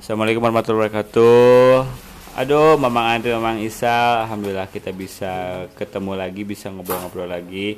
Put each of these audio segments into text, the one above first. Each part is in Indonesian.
Assalamualaikum warahmatullahi wabarakatuh. Aduh, Mamang Andri, Mamang Isa, alhamdulillah kita bisa ketemu lagi, bisa ngobrol-ngobrol lagi.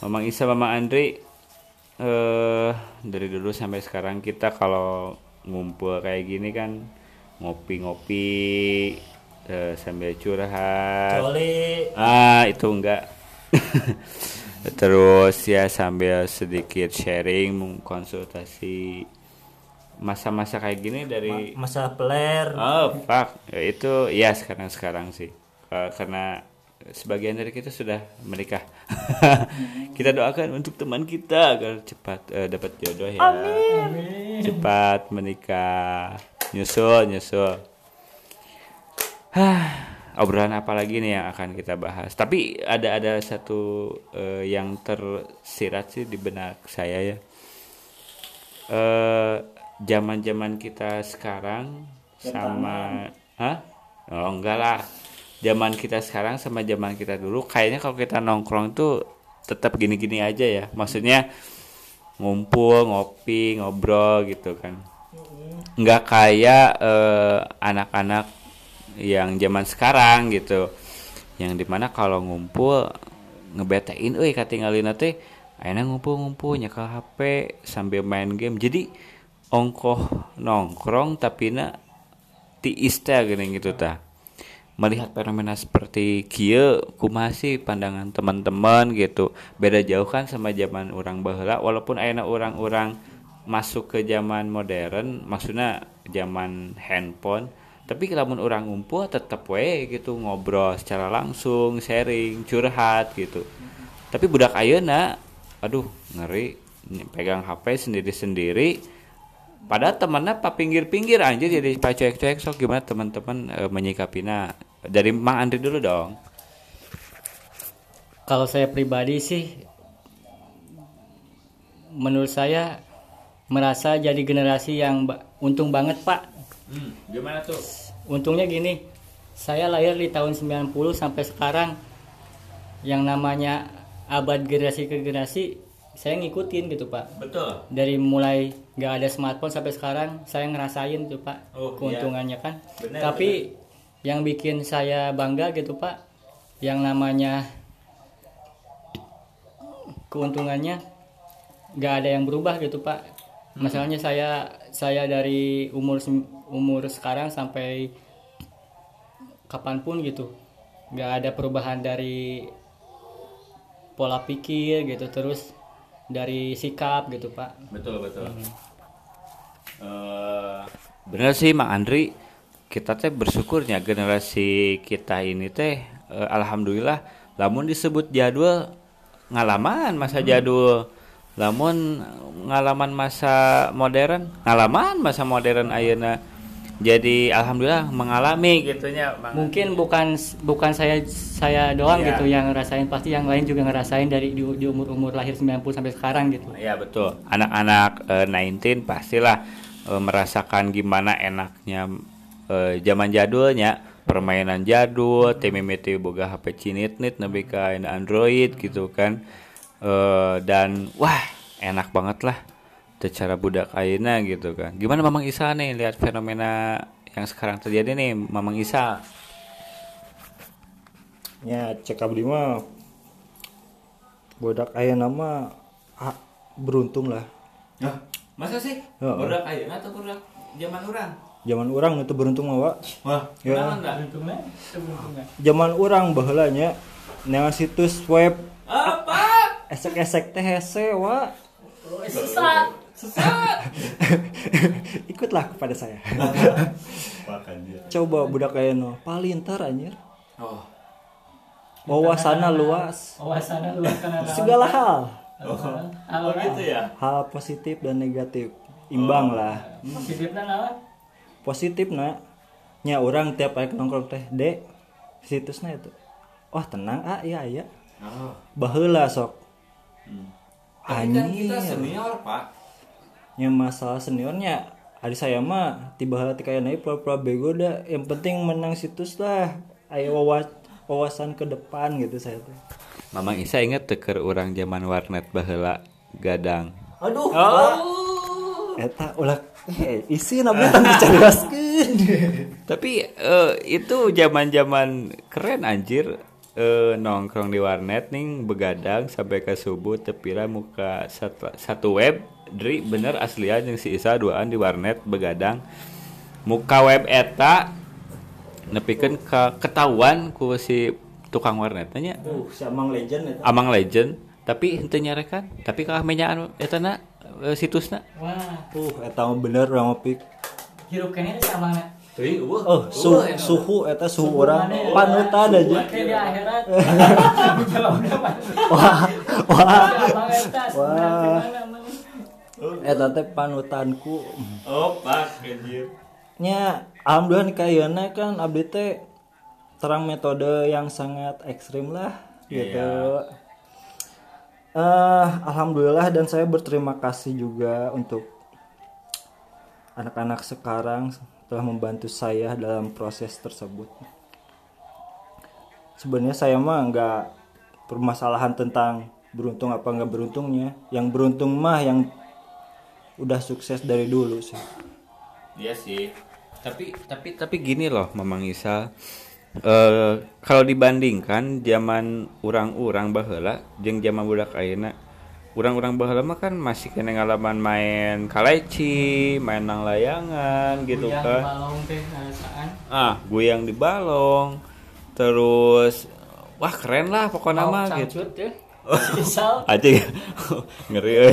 Mamang Isa, Mamang Andri, eh dari dulu sampai sekarang kita kalau ngumpul kayak gini kan ngopi-ngopi eh, sambil curhat. Coli. Ah, itu enggak. Terus ya sambil sedikit sharing, konsultasi masa-masa kayak gini dari Ma- masalah peler. Oh, fuck. Ya, itu ya sekarang-sekarang sih. Eh, karena sebagian dari kita sudah menikah. kita doakan untuk teman kita agar cepat eh, dapat jodoh ya. Cepat menikah. Nyusul, nyusul. Hah, obrolan apa lagi nih yang akan kita bahas? Tapi ada ada satu eh, yang tersirat sih di benak saya ya. Eh, zaman-zaman kita sekarang sama Hah? Oh, enggak lah. Zaman kita sekarang sama zaman kita dulu kayaknya kalau kita nongkrong tuh tetap gini-gini aja ya. Maksudnya ngumpul, ngopi, ngobrol gitu kan. Enggak kayak eh, anak-anak yang zaman sekarang gitu. Yang di mana kalau ngumpul ngebetain euy katingalina teh ayeuna ngumpul-ngumpul nyekel HP sambil main game. Jadi ongkoh nongkrong tapi na tiis teh geuning gitu tah. Melihat fenomena seperti kieu kumaha sih pandangan teman-teman gitu. Beda jauh kan sama zaman orang baheula walaupun ayeuna orang-orang masuk ke zaman modern, maksudnya zaman handphone, tapi lamun orang ngumpul tetap we gitu ngobrol secara langsung, sharing, curhat gitu. Tapi budak ayeuna aduh ngeri pegang HP sendiri-sendiri Padahal temennya pak pinggir-pinggir anjir jadi pak cuek-cuek sok gimana teman-teman e, menyikapinya dari Mang Andri dulu dong. Kalau saya pribadi sih menurut saya merasa jadi generasi yang ba- untung banget, Pak. gimana tuh? Untungnya gini, saya lahir di tahun 90 sampai sekarang yang namanya abad generasi ke generasi saya ngikutin gitu, Pak. Betul. Dari mulai nggak ada smartphone sampai sekarang saya ngerasain tuh, Pak, Oh, keuntungannya kan. Benar, Tapi yang bikin saya bangga gitu, Pak, yang namanya keuntungannya nggak ada yang berubah gitu pak. Masalahnya saya saya dari umur umur sekarang sampai kapan pun gitu nggak ada perubahan dari pola pikir gitu terus dari sikap gitu pak. Betul betul. Eh, bener sih Mang Andri, kita teh bersyukurnya generasi kita ini teh eh, alhamdulillah lamun disebut jadul ngalaman masa jadul lamun ngalaman masa modern ngalaman masa modern ayeuna jadi alhamdulillah mengalami gitunya Mang mungkin bukan bukan saya saya doang Iya. gitu yang ngerasain pasti yang lain juga ngerasain dari di, di umur umur lahir 90 sampai sekarang gitu Ya betul. Anak-anak eh, 19 pastilah eh, merasakan gimana enaknya eh, zaman jadulnya, permainan jadul, TMMT boga HP cinit-nit nepi ka ayeuna Android gitu kan. Dan wah, enak banget lah teu cara budak ayeuna gitu kan. Gimana Mamang Isa nih lihat fenomena yang sekarang terjadi nih, Mamang Isa? Ya cek abdi mah bodak aya nama ah, beruntung lah. masa sih? Heeh. Budak ayeuna atau budak zaman orang? Zaman orang itu beruntung mah, Wak. Wah, Ya. untungnya Zaman orang baheula nya neangan situs web Apa? esek-esek teh hese, Wak. sesat sesat Ikutlah kepada saya. Coba budak aya no palintar anjir. Oh. Wawasanna luas. wawasannya luas karena Segala hal. Oh gitu ya. Hal positif dan negatif. Imbang lah. positifnya naon Positif nak. Nya orang tiap aik nongkrong teh de situsnya itu. Wah tenang ah iya iya. Oh. Baheula sok. Tapi kan kita senior, Pak. Nya masalah seniornya Adik saya mah tiba hati kayak naik pura-pura bego dah. Yang penting menang situs lah. Ayo wawas wawasan ke depan gitu saya tuh. Mamang Isa inget teker orang zaman warnet baheula gadang. aduh Oh. eta ulah eh isi abdi tong dicarioskeun Tapi eh, itu zaman-zaman keren anjir eh, nongkrong di warnet nih begadang sampai ke subuh tepira muka satu, satu web. Dri bener aslian yang si Isa duaan di warnet begadang. Muka web eta nepikeun ke ketahuan ku si tukang warnet tanya uh si Amang legend eta. Amang Legend. Tapi henteu nyarekan tapi kalah menyaan eta na eh, situsna. Wah uh eta bener urang mah pik hirup kene sama oh suhu suhu eta suhu orang panutan aja. Kayak di akhirat. Wah wah. Wah. eta teh panutanku. Oh pak anjir. Nya alhamdulillah nih kayaknya kan abdi teh terang metode yang sangat ekstrim lah gitu. Eh, alhamdulillah dan saya berterima kasih juga untuk anak-anak sekarang telah membantu saya dalam proses tersebut sebenarnya saya mah nggak permasalahan tentang beruntung apa nggak beruntungnya yang beruntung mah yang udah sukses dari dulu sih Iya sih. Tapi tapi tapi gini loh, Mamang Isa. Eh kalau dibandingkan zaman orang-orang baheula jeung zaman budak ayeuna, orang-orang baheula mah kan masih kena ngalaman main kaleci, main nang layangan gitu kan. balong teh ngarasaan. Ah, goyang di balong. Terus wah keren lah pokoknya mah gitu. Ya. Misal aja ngeri.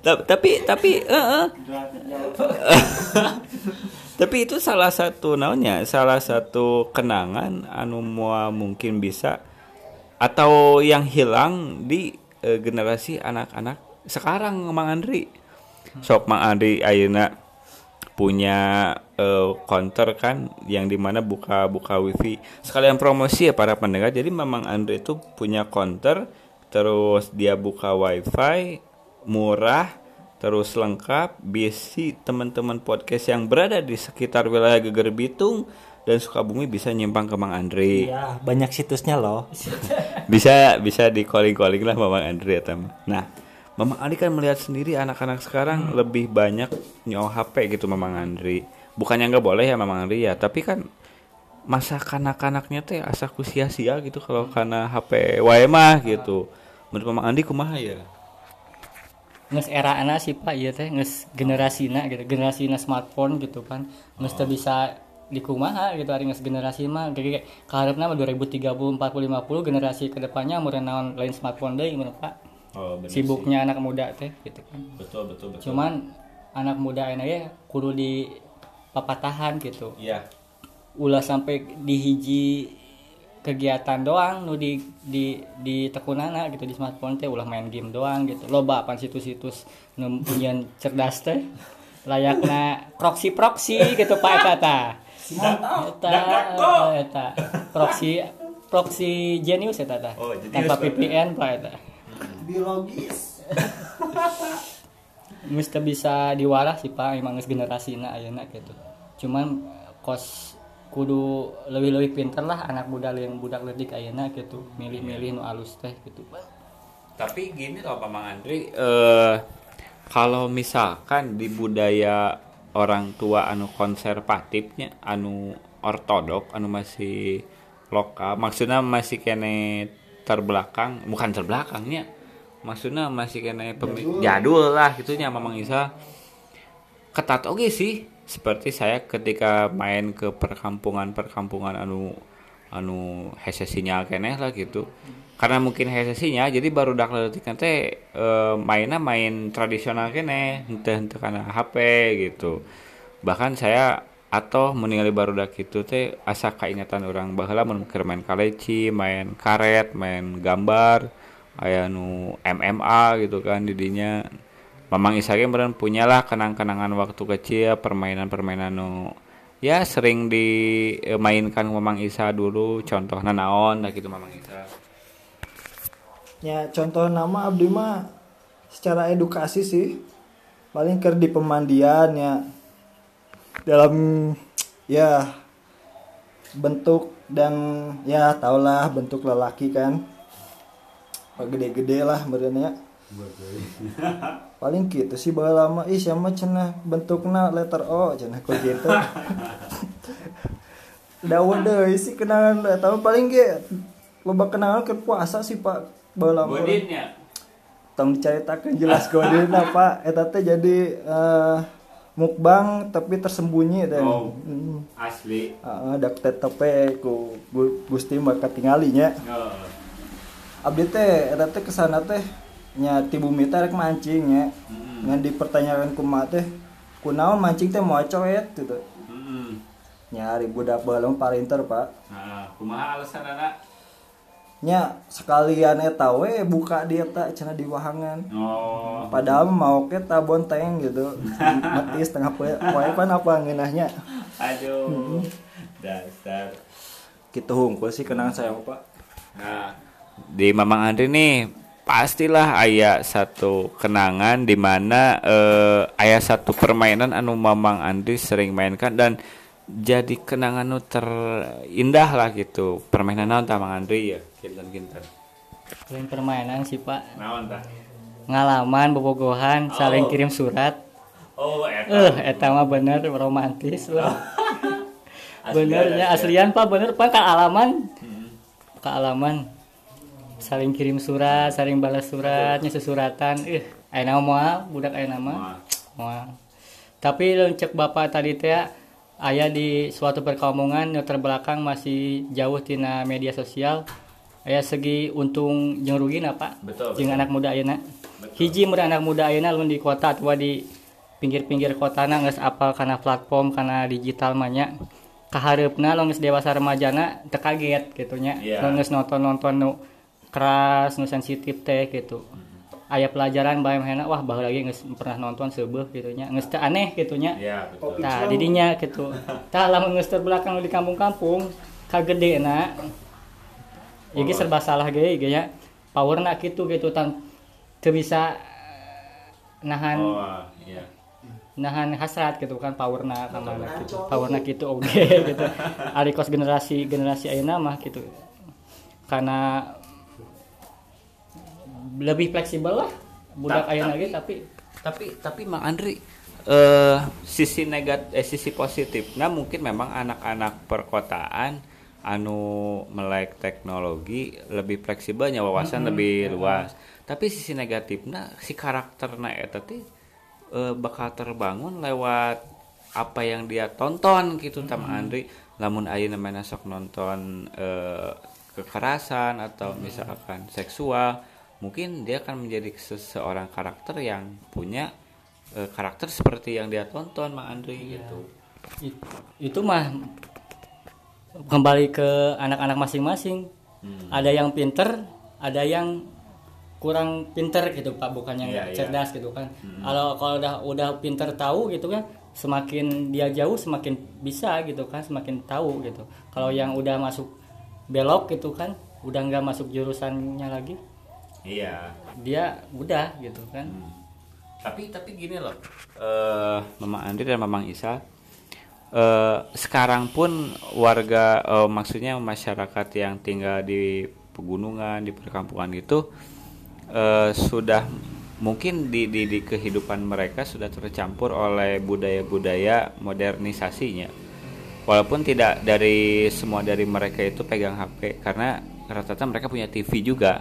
Ta- tapi tapi eh, eh. tapi itu salah satu naonnya salah satu kenangan anu mua mungkin bisa atau yang hilang di eh, generasi anak-anak sekarang Mang Andri. Sok Mang Andri ayeuna punya eh, counter kan yang di mana buka buka wifi. Sekalian promosi ya para pendengar. Jadi memang Andre itu punya counter terus dia buka wifi murah terus lengkap bisi teman-teman podcast yang berada di sekitar wilayah Geger Bitung dan Sukabumi bisa nyimpang ke Mang Andre ya banyak situsnya loh bisa bisa di calling calling lah Mamang Andri ya Tam. Nah, Mamang Andri kan melihat sendiri anak-anak sekarang lebih banyak nyawa HP gitu Mamang Andri. Bukannya nggak boleh ya Mamang Andri ya, tapi kan masa kanak-kanaknya teh asa ku sia-sia gitu kalau karena HP wae mah gitu. Menurut Mamang Andri kumaha ya? nges era anak sih pak iya teh nges generasina gitu generasina smartphone gitu kan nges teu bisa di kumaha gitu hari generasi mah. Kayak kaharepna mah 2030 40 50 generasi ke depannya mau naon lain smartphone deui menurut pak. Oh, sibuknya anak muda teh gitu kan. Betul betul betul. cuman anak muda ini ya kudu di papatahan gitu. Iya. ulah sampai di hiji kegiatan doang nu di di di tekunana gitu di smartphone teh ulah main game doang gitu. Loba apa situs-situs nu cerdas teh layakna proxy proxy gitu pak eta ta eta. Proxy proxy genius eta ta. Oh, tanpa Pak. VPN pak eta. Biologis. Mesti bisa diwarah sih pak. Emang geus generasina ayeuna gitu cuman kos kudu lebih-lebih pinter lah anak muda yang budak ledik ayeuna gitu milih-milih nu alus teh gitu Tapi gini loh Mamang Andri, eh kalau misalkan di budaya orang tua anu konservatifnya, anu ortodok, anu masih lokal, maksudnya masih kene terbelakang, bukan terbelakangnya, maksudnya masih kene pemi- jadul. lah gitunya Mamang Isa. Ketat oke sih, seperti saya ketika main ke perkampungan-perkampungan anu anu hesesinya keneh lah gitu. Karena mungkin hesesinya jadi baru dak leutik teh eh, mainnya main tradisional kene henteu henteu kana HP gitu. Bahkan saya atau meninggali baru dak itu teh asa kaingatan orang baheula mun keur main kaleci main karet main gambar aya nu MMA gitu kan didinya. Mamang Isa ge meureun punyalah kenang-kenangan waktu kecil permainan-permainan nu ya sering dimainkan Mamang Isa dulu. Contohnya naon nah gitu Mamang Isa. Ya contoh nama abdi mah secara edukasi sih. Paling ker di pemandian ya. Dalam ya bentuk dan ya taulah bentuk lelaki kan. Gede-gede lah ya. Paling gitu sih baheula lama ih sama cenah bentukna letter O cenah kok gitu dawa deui sih kenangan mah paling ge loba kenangan ke puasa sih Pak baheula lama Godinnya. tong dicaritakeun jelas godina Pak eta teh jadi eh, mukbang tapi tersembunyi teh Oh. Hmm. Asli. Heeh, dak tetepe ku Gu- Gusti mah katingali Oh. abdi teh eta teh ke sana teh nya ti bumi teh rek mancing nya Mm-mm. ngan dipertanyakan kumaha teh kunaon mancing teh mau coet gitu Mm-mm. nyari budak mah parinter pak Nah, kumaha alasan anak? nya sekalian eta we buka di eta cenah di wahangan Oh. padahal mau ke bonteng gitu mati setengah poe poe pan apa ngeunahnya Aduh. Dasar. gitu hungkul sih kenangan saya mah, pak Nah, di Mamang Andri nih pastilah aya satu kenangan di mana eh, aya satu permainan anu Mamang Andri sering mainkan dan jadi kenangan nu terindah lah gitu. Permainan naon tah Mang Andri ya? Kinten-kinten. Selain permainan sih pak Naon ngalaman bobogohan saling Oh. kirim surat Oh, eh eta mah bener romantis lah Asli, benernya asli. aslian pak bener pak ke alaman ke alaman saling kirim surat saling balas suratnya sesuratan. Eh aya nama budak aya nama moal. tapi cek bapak tadi teh aya di suatu perkampungan yang terbelakang masih jauh tina media sosial aya segi untung jeung rugi pak? Betul, betul. anak muda ayeuna. Hiji mun anak muda ayeuna lamun di kota atau di pinggir-pinggir kota na geus apal karena platform karena digital manya kahareupna lo geus dewasa remajana teu kaget gitu nya Iya. Lo geus nonton-nonton nu keras nu sensitif teh gitu aya pelajaran bae mah wah baheula lagi geus pernah nonton gitu nya geus teu aneh gitu nya Ya, betul. Nah, didinya gitu. Tah lamun geus terbelakang di kampung-kampung, kagedena. Iki serba salah ge ge nya. Powerna kitu gitu tan teu bisa nahan Oh, iya. nahan hasrat gitu kan powerna ka mana gitu. Powerna gitu oge gitu. Ari kos generasi generasi ayeuna mah gitu. Karena lebih fleksibel lah budak Ta- ayeuna tapi- tapi tapi tapi Mang Andri eh sisi negat eh sisi positif. Nah mungkin memang anak-anak perkotaan anu melek teknologi lebih fleksibelnya wawasan lebih luas. Tapi sisi negatifnya si karakterna eta teh eh, bakal terbangun lewat apa yang dia tonton gitu sama Andri. Lamun ayeuna mana sok nonton eh, kekerasan atau misalkan seksual mungkin dia akan menjadi seseorang karakter yang punya eh, karakter seperti yang dia tonton Mang Andri gitu. It- itu mah kembali ke anak-anak masing-masing. Ada yang pinter ada yang kurang pinter gitu pak. Bukan yang Iya, iya. cerdas gitu kan. Kalau kalau udah udah pinter tahu gitu kan semakin dia jauh semakin bisa gitu kan semakin tahu gitu. Kalau yang udah masuk belok gitu kan udah nggak masuk jurusannya lagi iya. Dia udah gitu kan. Tapi tapi gini loh eh Mama Andri dan Mamang Isa eh sekarang pun warga eh, maksudnya masyarakat yang tinggal di pegunungan di perkampungan itu eh, sudah mungkin di, di di kehidupan mereka sudah tercampur oleh budaya-budaya modernisasinya. Walaupun tidak dari semua dari mereka itu pegang HP karena rata-rata mereka punya TV juga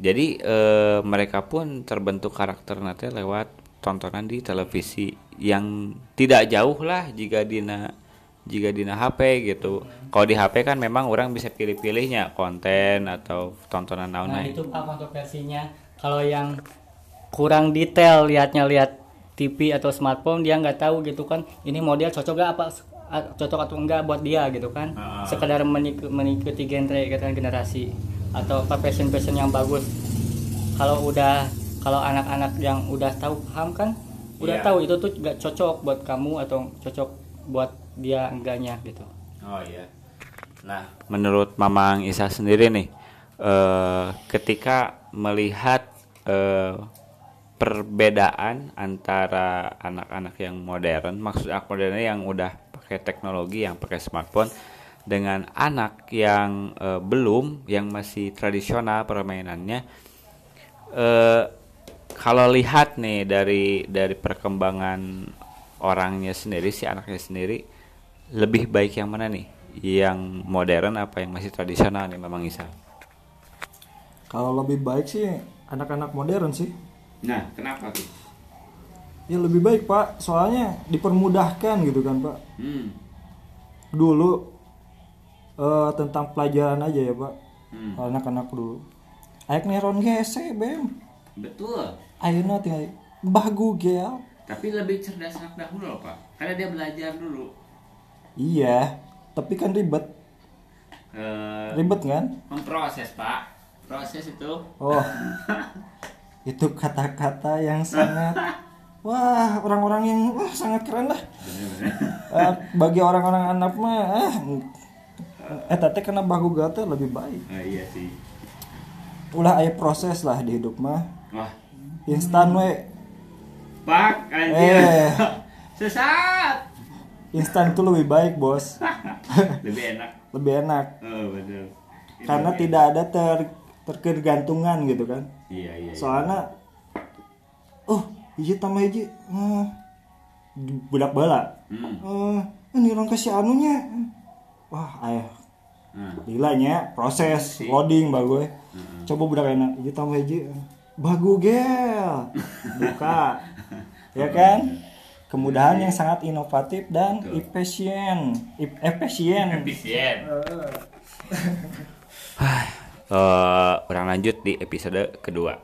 jadi eh, mereka pun terbentuk karakter nanti lewat tontonan di televisi yang tidak jauh lah jika dina jika dina HP gitu. Kalau di HP kan memang orang bisa pilih-pilihnya konten atau tontonan naon Nah itu pak kontroversinya kalau yang kurang detail liatnya lihat TV atau smartphone dia nggak tahu gitu kan ini model cocok gak apa cocok atau enggak buat dia gitu kan Ah. sekedar menik- mengikuti genre gitu kan generasi atau apa fashion yang bagus kalau udah kalau anak-anak yang udah tahu paham kan udah Iya. tahu itu tuh nggak cocok buat kamu atau cocok buat dia enggaknya gitu Oh iya. Nah, menurut Mamang Isa sendiri nih, eh, ketika melihat eh, perbedaan antara anak-anak yang modern, maksud aku modernnya yang udah pakai teknologi, yang pakai smartphone, dengan anak yang eh, belum, yang masih tradisional permainannya, eh, kalau lihat nih dari dari perkembangan orangnya sendiri si anaknya sendiri lebih baik yang mana nih yang modern apa yang masih tradisional nih memang Isa Kalau lebih baik sih anak-anak modern sih. nah kenapa tuh Ya lebih baik pak, soalnya dipermudahkan gitu kan pak. hmm. Dulu eh, tentang pelajaran aja ya pak. Hmm. Anak-anak dulu. Ayak neron gese bem. betul Ayeuna tinggal Mbah Google. tapi lebih cerdas anak dahulu loh pak karena dia belajar dulu Iya, tapi kan ribet. Eh, Ribet kan? memproses pak proses itu Oh. itu kata-kata yang sangat wah orang-orang yang wah sangat keren lah. Eh, bagi orang-orang anak mah ah, eh tete kena bahu gata lebih baik. Ah, iya sih Ulah aya proses lah di hidup mah. wah Instan we. pak anjir Eh. sesat Instan itu lebih baik, Bos. lebih enak lebih enak oh betul karena tidak ada ter terkegantungan gitu kan. iya iya, iya. Soalnya oh, hiji tambah hiji. Hmm, budak bala. Hmm. Eh, ini orang kasih anunya. Wah, ayah Hmm. gilanya proses loading bagus coba budak enak hiji tambah hiji bagu gel. Buka. Ya kan? Kemudahan yang sangat inovatif dan efisien. Efisien. Efisien. Eh, orang lanjut di episode kedua